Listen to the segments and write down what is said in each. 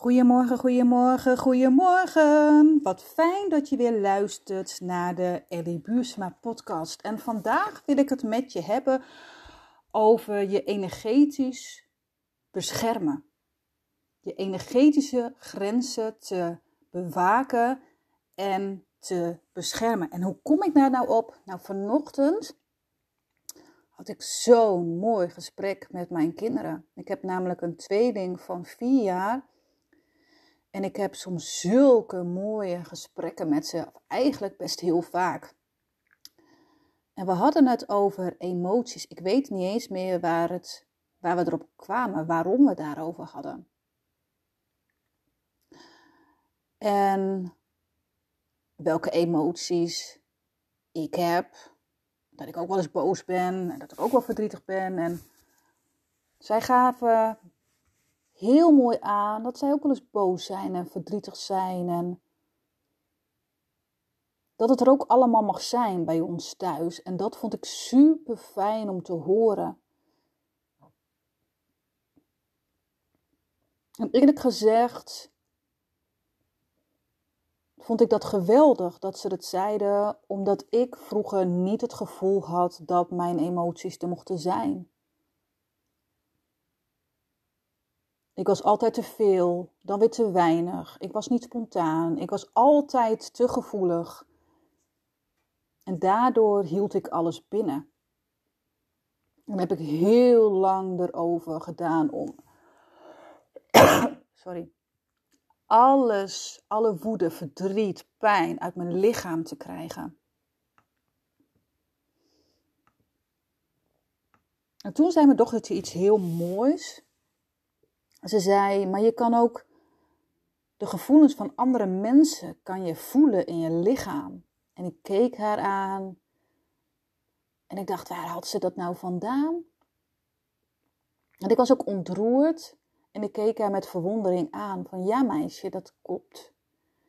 Goedemorgen, goedemorgen, goedemorgen. Wat fijn dat je weer luistert naar de Ellie Buursma podcast. En vandaag wil ik het met je hebben over je energetisch beschermen. Je energetische grenzen te bewaken en te beschermen. En hoe kom ik daar nou op? Nou, vanochtend had ik zo'n mooi gesprek met mijn kinderen. Ik heb namelijk een tweeling van vier jaar. En ik heb soms zulke mooie gesprekken met ze, eigenlijk best heel vaak. En we hadden het over emoties. Ik weet niet eens meer waar, het, waar we erop kwamen, waarom we daarover hadden. En welke emoties ik heb. Dat ik ook wel eens boos ben en dat ik ook wel verdrietig ben. En zij gaven heel mooi aan dat zij ook wel eens boos zijn en verdrietig zijn. En dat het er ook allemaal mag zijn bij ons thuis. En dat vond ik super fijn om te horen. En eerlijk gezegd vond ik dat geweldig dat ze het zeiden, omdat ik vroeger niet het gevoel had dat mijn emoties er mochten zijn. Ik was altijd te veel, dan weer te weinig. Ik was niet spontaan. Ik was altijd te gevoelig. En daardoor hield ik alles binnen. En heb ik heel lang erover gedaan om. Sorry. Alles, alle woede, verdriet, pijn uit mijn lichaam te krijgen. En toen zei mijn dochtertje iets heel moois. Ze zei, maar je kan ook de gevoelens van andere mensen kan je voelen in je lichaam. En ik keek haar aan en ik dacht, waar had ze dat nou vandaan? En ik was ook ontroerd en ik keek haar met verwondering aan van ja meisje, dat klopt.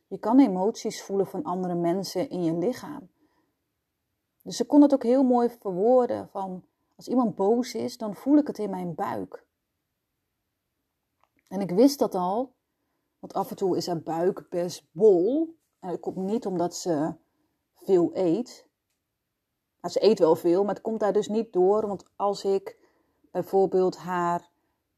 Je kan emoties voelen van andere mensen in je lichaam. Dus ze kon het ook heel mooi verwoorden van als iemand boos is, dan voel ik het in mijn buik. En ik wist dat al, want af en toe is haar buik best bol. En dat komt niet omdat ze veel eet. Nou, ze eet wel veel, maar het komt daar dus niet door. Want als ik bijvoorbeeld haar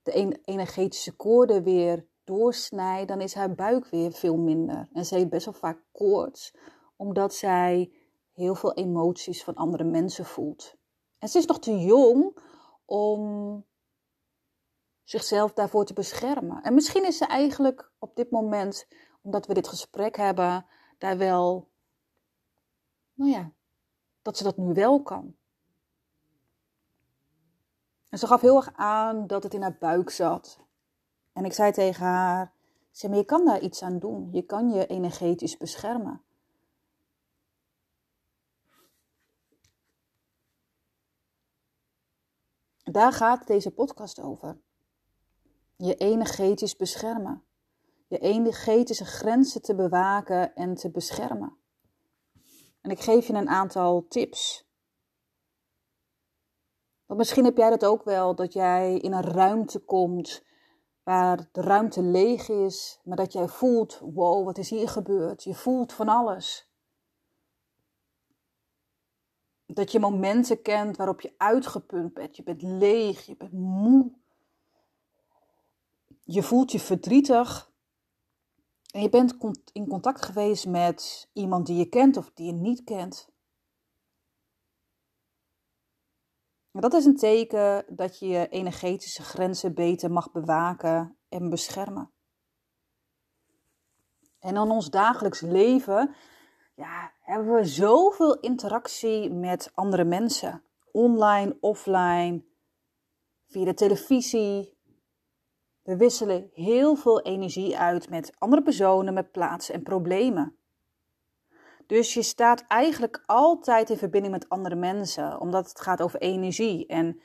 de energetische koorden weer doorsnijd, dan is haar buik weer veel minder. En ze heeft best wel vaak koorts, omdat zij heel veel emoties van andere mensen voelt. En ze is nog te jong om zichzelf daarvoor te beschermen. En misschien is ze eigenlijk op dit moment, omdat we dit gesprek hebben, daar wel, nou ja, dat ze dat nu wel kan. En ze gaf heel erg aan dat het in haar buik zat. En ik zei tegen haar: zeg je kan daar iets aan doen. Je kan je energetisch beschermen. Daar gaat deze podcast over. Je energetisch beschermen. Je energetische grenzen te bewaken en te beschermen. En ik geef je een aantal tips. Want misschien heb jij dat ook wel, dat jij in een ruimte komt waar de ruimte leeg is, maar dat jij voelt, wow, wat is hier gebeurd? Je voelt van alles. Dat je momenten kent waarop je uitgeput bent, je bent leeg, je bent moe. Je voelt je verdrietig. En je bent in contact geweest met iemand die je kent of die je niet kent. Dat is een teken dat je je energetische grenzen beter mag bewaken en beschermen. En in ons dagelijks leven ja, hebben we zoveel interactie met andere mensen. Online, offline, via de televisie. We wisselen heel veel energie uit met andere personen, met plaatsen en problemen. Dus je staat eigenlijk altijd in verbinding met andere mensen, omdat het gaat over energie. En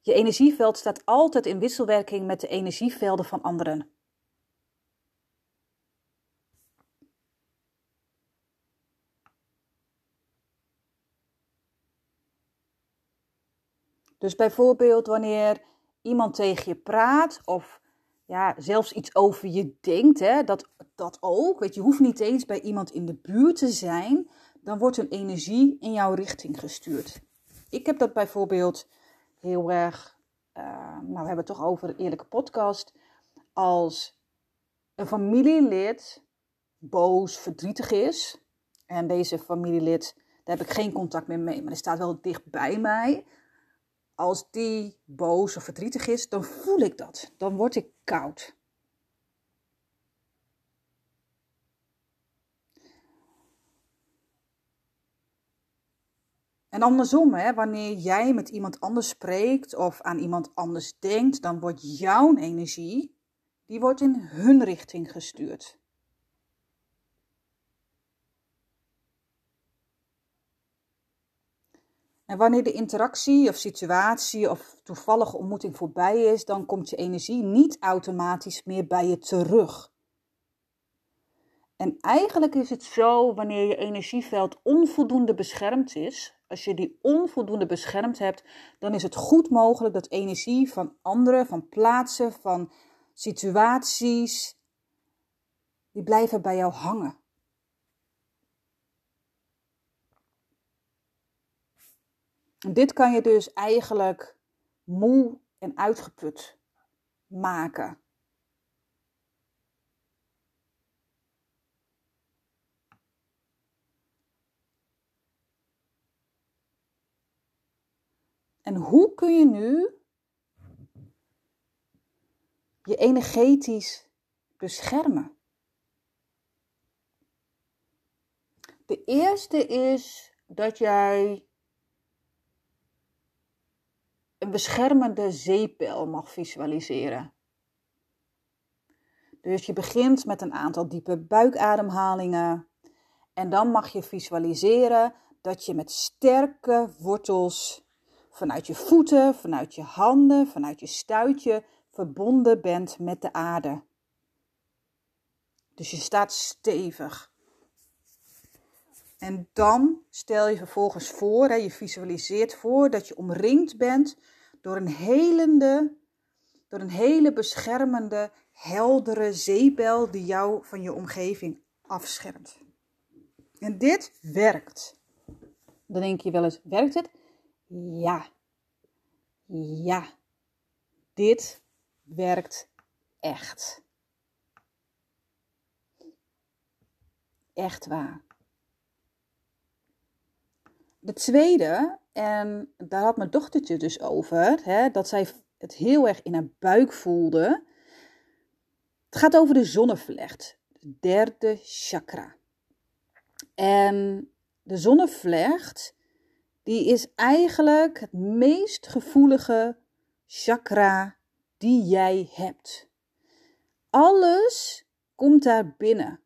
je energieveld staat altijd in wisselwerking met de energievelden van anderen. Dus bijvoorbeeld wanneer iemand tegen je praat of ja, zelfs iets over je denkt, hè, dat, dat ook. Weet je, hoeft niet eens bij iemand in de buurt te zijn, dan wordt een energie in jouw richting gestuurd. Ik heb dat bijvoorbeeld heel erg, uh, nou we hebben het toch over een eerlijke podcast, als een familielid boos, verdrietig is. En deze familielid, daar heb ik geen contact meer mee, maar die staat wel dicht bij mij. Als die boos of verdrietig is, dan voel ik dat. Dan word ik koud. En andersom, hè, wanneer jij met iemand anders spreekt of aan iemand anders denkt, dan wordt jouw energie, die wordt in hun richting gestuurd. En wanneer de interactie of situatie of toevallige ontmoeting voorbij is, dan komt je energie niet automatisch meer bij je terug. En eigenlijk is het zo, wanneer je energieveld onvoldoende beschermd is, als je die onvoldoende beschermd hebt, dan is het goed mogelijk dat energie van anderen, van plaatsen, van situaties, die blijven bij jou hangen. Dit kan je dus eigenlijk moe en uitgeput maken. En hoe kun je nu je energetisch beschermen? De eerste is dat jij een beschermende zeepbel mag visualiseren. Dus je begint met een aantal diepe buikademhalingen. En dan mag je visualiseren dat je met sterke wortels vanuit je voeten, vanuit je handen, vanuit je stuitje verbonden bent met de aarde. Dus je staat stevig. En dan stel je vervolgens voor, hè, je visualiseert voor dat je omringd bent door een helende, door een hele beschermende, heldere zeebel die jou van je omgeving afschermt. En dit werkt. Dan denk je wel eens, werkt het? Ja. Ja. Dit werkt echt. Echt waar. De tweede, en daar had mijn dochtertje dus over, hè, dat zij het heel erg in haar buik voelde. Het gaat over de zonnevlecht, de derde chakra. En de zonnevlecht, die is eigenlijk het meest gevoelige chakra die jij hebt. Alles komt daar binnen.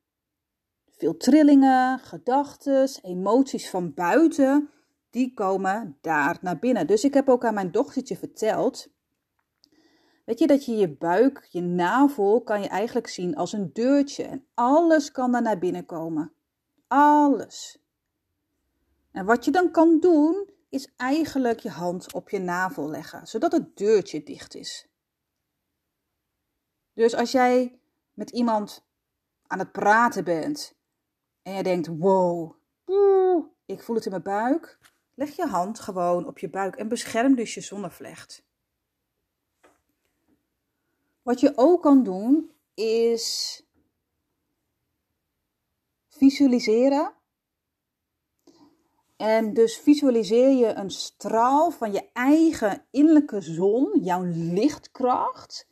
Veel trillingen, gedachten, emoties van buiten, die komen daar naar binnen. Dus ik heb ook aan mijn dochtertje verteld. Weet je dat je je buik, je navel, kan je eigenlijk zien als een deurtje. En alles kan daar naar binnen komen. Alles. En wat je dan kan doen, is eigenlijk je hand op je navel leggen, zodat het deurtje dicht is. Dus als jij met iemand aan het praten bent en je denkt: wow, ik voel het in mijn buik, leg je hand gewoon op je buik en bescherm dus je zonnevlecht. Wat je ook kan doen is visualiseren. En dus visualiseer je een straal van je eigen innerlijke zon, jouw lichtkracht.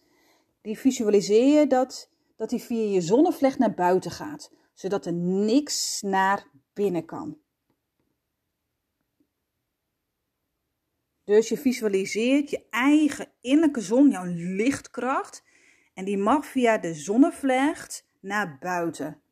Die visualiseer je dat, dat die via je zonnevlecht naar buiten gaat zodat er niks naar binnen kan. Dus je visualiseert je eigen innerlijke zon, jouw lichtkracht, en die mag via de zonnevlecht naar buiten.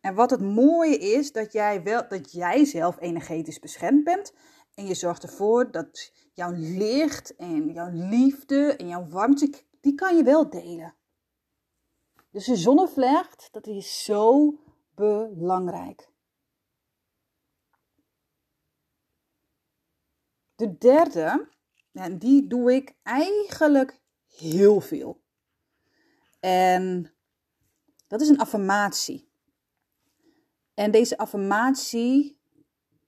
En wat het mooie is, dat jij, wel, dat jij zelf energetisch beschermd bent. En je zorgt ervoor dat jouw licht en jouw liefde en jouw warmte, die kan je wel delen. Dus de zonnevlecht, dat is zo belangrijk. De derde, en die doe ik eigenlijk heel veel. En dat is een affirmatie. En deze affirmatie,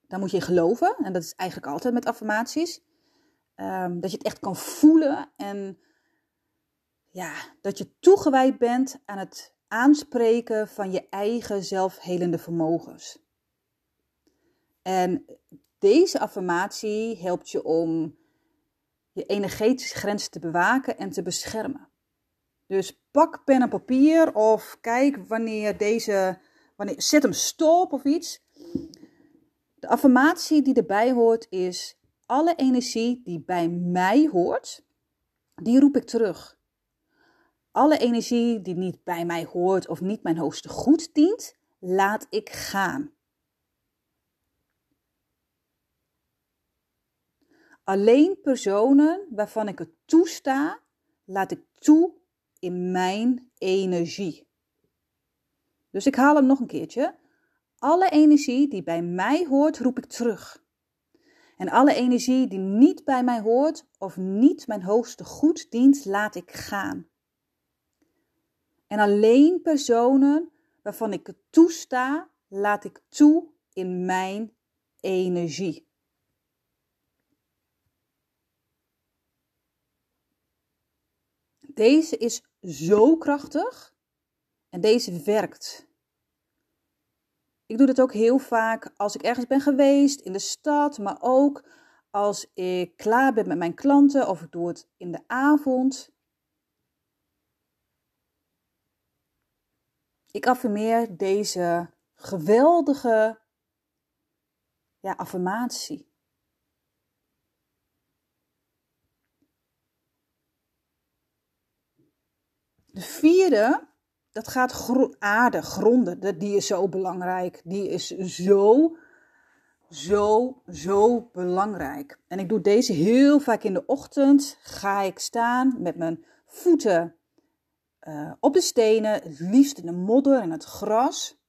daar moet je geloven. En dat is eigenlijk altijd met affirmaties. Ehm, dat je het echt kan voelen en ja, dat je toegewijd bent aan het aanspreken van je eigen zelfhelende vermogens. En deze affirmatie helpt je om je energetische grens te bewaken en te beschermen. Dus pak pen en papier of kijk wanneer deze, wanneer, zet hem stop of iets. De affirmatie die erbij hoort is: alle energie die bij mij hoort, die roep ik terug. Alle energie die niet bij mij hoort of niet mijn hoogste goed dient, laat ik gaan. Alleen personen waarvan ik het toesta, laat ik toe in mijn energie. Dus ik haal hem nog een keertje. Alle energie die bij mij hoort, roep ik terug. En alle energie die niet bij mij hoort of niet mijn hoogste goed dient, laat ik gaan. En alleen personen waarvan ik het toesta, laat ik toe in mijn energie. Deze is zo krachtig en deze werkt. Ik doe dit ook heel vaak als ik ergens ben geweest in de stad, maar ook als ik klaar ben met mijn klanten of ik doe het in de avond. Ik affirmeer deze geweldige ja, affirmatie. De vierde, dat gaat aarde, gronden. Die is zo belangrijk. Die is zo, zo, zo belangrijk. En ik doe deze heel vaak in de ochtend. Ga ik staan met mijn voeten uh, op de stenen, het liefst in de modder en het gras.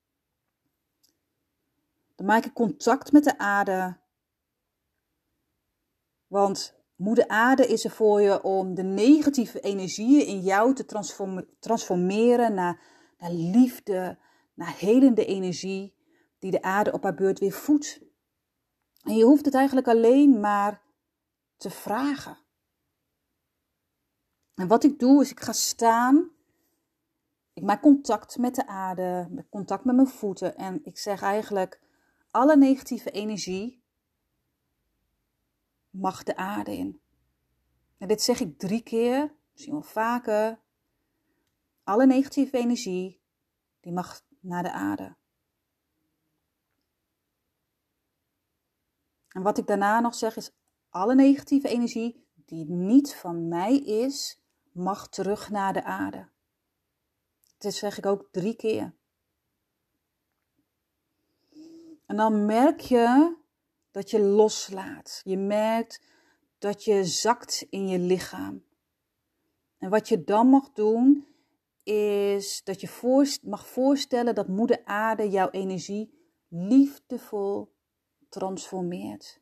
Dan maak ik contact met de aarde. Want Moeder Aarde is er voor je om de negatieve energieën in jou te transformeren naar, naar liefde, naar helende energie, die de aarde op haar beurt weer voedt. En je hoeft het eigenlijk alleen maar te vragen. En wat ik doe is, ik ga staan, ik maak contact met de aarde, contact met mijn voeten en ik zeg eigenlijk, alle negatieve energie mag de aarde in. En dit zeg ik drie keer, misschien wel vaker. Alle negatieve energie, die mag naar de aarde. En wat ik daarna nog zeg is, alle negatieve energie die niet van mij is, mag terug naar de aarde. Dit zeg ik ook drie keer. En dan merk je dat je loslaat. Je merkt dat je zakt in je lichaam. En wat je dan mag doen, is dat je mag voorstellen dat Moeder Aarde jouw energie liefdevol transformeert.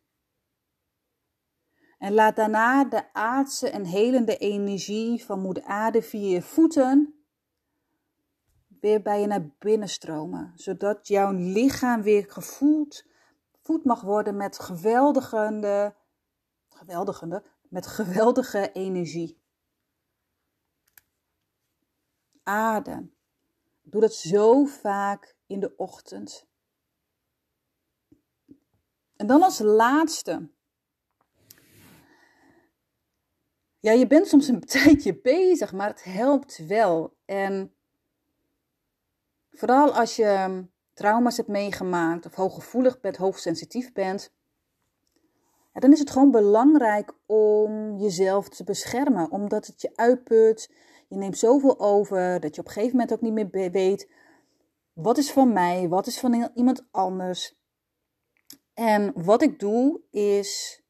En laat daarna de aardse en helende energie van Moeder Aarde via je voeten weer bij je naar binnen stromen, zodat jouw lichaam weer gevoeld voed mag worden met geweldige, geweldigende, met geweldige energie. Adem. Doe dat zo vaak in de ochtend. En dan als laatste. Ja, je bent soms een tijdje bezig, maar het helpt wel. En vooral als je trauma's hebt meegemaakt of hooggevoelig bent, hoogsensitief bent, dan is het gewoon belangrijk om jezelf te beschermen, omdat het je uitput. Je neemt zoveel over dat je op een gegeven moment ook niet meer weet wat is van mij, wat is van iemand anders. En wat ik doe is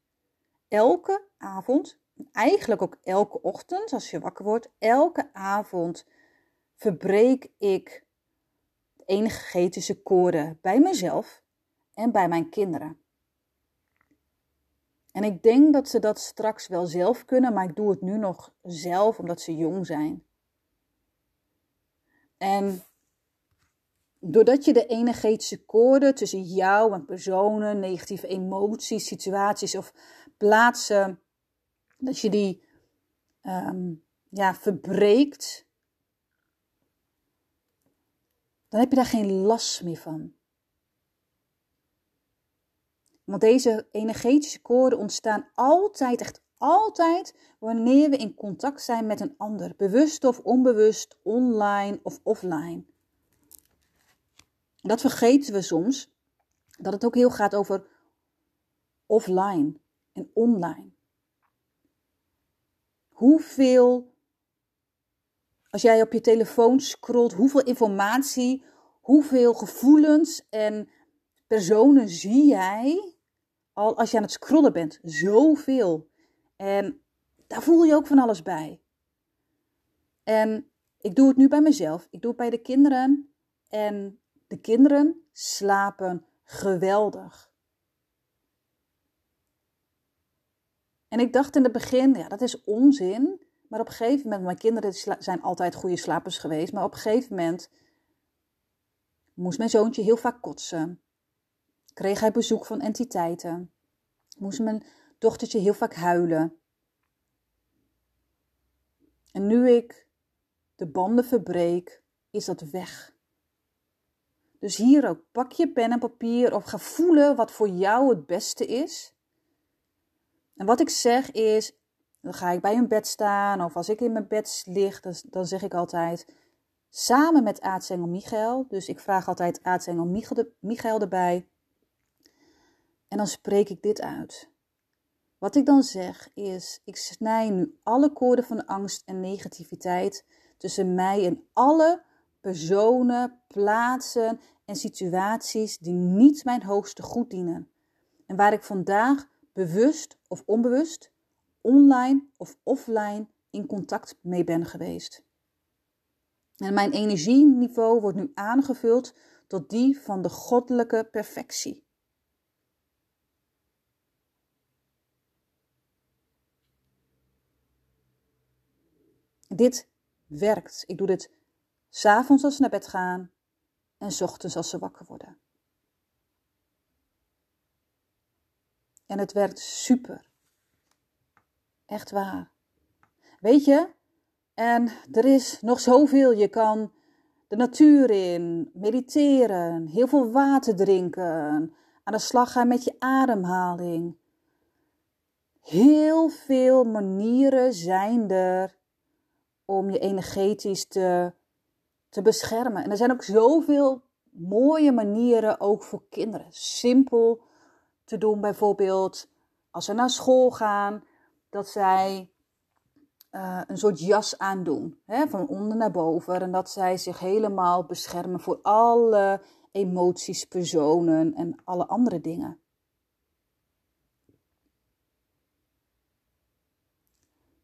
elke avond, eigenlijk ook elke ochtend als je wakker wordt, elke avond verbreek ik energetische koorden bij mezelf en bij mijn kinderen. En ik denk dat ze dat straks wel zelf kunnen, maar ik doe het nu nog zelf omdat ze jong zijn. En doordat je de energetische koorden tussen jou en personen, negatieve emoties, situaties of plaatsen, dat je die um, ja, verbreekt, dan heb je daar geen last meer van. Want deze energetische koorden ontstaan altijd, echt altijd, wanneer we in contact zijn met een ander. Bewust of onbewust, online of offline. Dat vergeten we soms, dat het ook heel gaat over offline en online. Hoeveel, als jij op je telefoon scrolt, hoeveel informatie, hoeveel gevoelens en personen zie jij al als je aan het scrollen bent? Zoveel. En daar voel je ook van alles bij. En ik doe het nu bij mezelf. Ik doe het bij de kinderen. En de kinderen slapen geweldig. En ik dacht in het begin, ja, dat is onzin. Maar op een gegeven moment, mijn kinderen zijn altijd goede slapers geweest. Maar op een gegeven moment moest mijn zoontje heel vaak kotsen. Kreeg hij bezoek van entiteiten. Moest mijn dochtertje heel vaak huilen. En nu ik de banden verbreek, is dat weg. Dus hier ook, pak je pen en papier of ga voelen wat voor jou het beste is. En wat ik zeg is, dan ga ik bij een bed staan of als ik in mijn bed lig, dan, zeg ik altijd samen met aartsengel Michael. Dus ik vraag altijd aartsengel Michael erbij. En dan spreek ik dit uit. Wat ik dan zeg is, ik snij nu alle koorden van angst en negativiteit tussen mij en alle personen, plaatsen en situaties die niet mijn hoogste goed dienen. En waar ik vandaag bewust of onbewust, online of offline in contact mee ben geweest. En mijn energieniveau wordt nu aangevuld tot die van de goddelijke perfectie. Dit werkt. Ik doe dit s'avonds als ze naar bed gaan en s ochtends als ze wakker worden. En het werkt super. Echt waar. Weet je, en er is nog zoveel. Je kan de natuur in, mediteren, heel veel water drinken, aan de slag gaan met je ademhaling. Heel veel manieren zijn er om je energetisch te, te beschermen. En er zijn ook zoveel mooie manieren ook voor kinderen. Simpel te doen bijvoorbeeld als ze naar school gaan, dat zij uh, een soort jas aandoen, hè, van onder naar boven. En dat zij zich helemaal beschermen voor alle emoties, personen en alle andere dingen.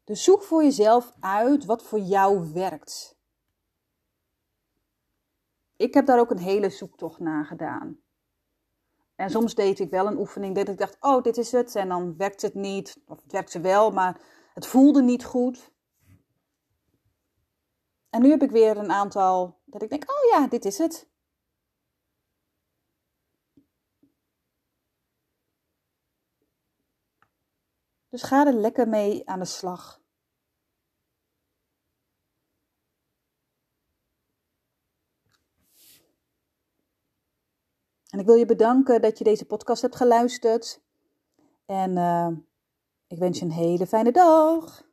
Dus zoek voor jezelf uit wat voor jou werkt. Ik heb daar ook een hele zoektocht naar gedaan. En soms deed ik wel een oefening dat ik dacht, oh, dit is het. En dan werkt het niet. Of het werkte wel, maar het voelde niet goed. En nu heb ik weer een aantal dat ik denk, oh ja, dit is het. Dus ga er lekker mee aan de slag. En ik wil je bedanken dat je deze podcast hebt geluisterd. En uh, ik wens je een hele fijne dag.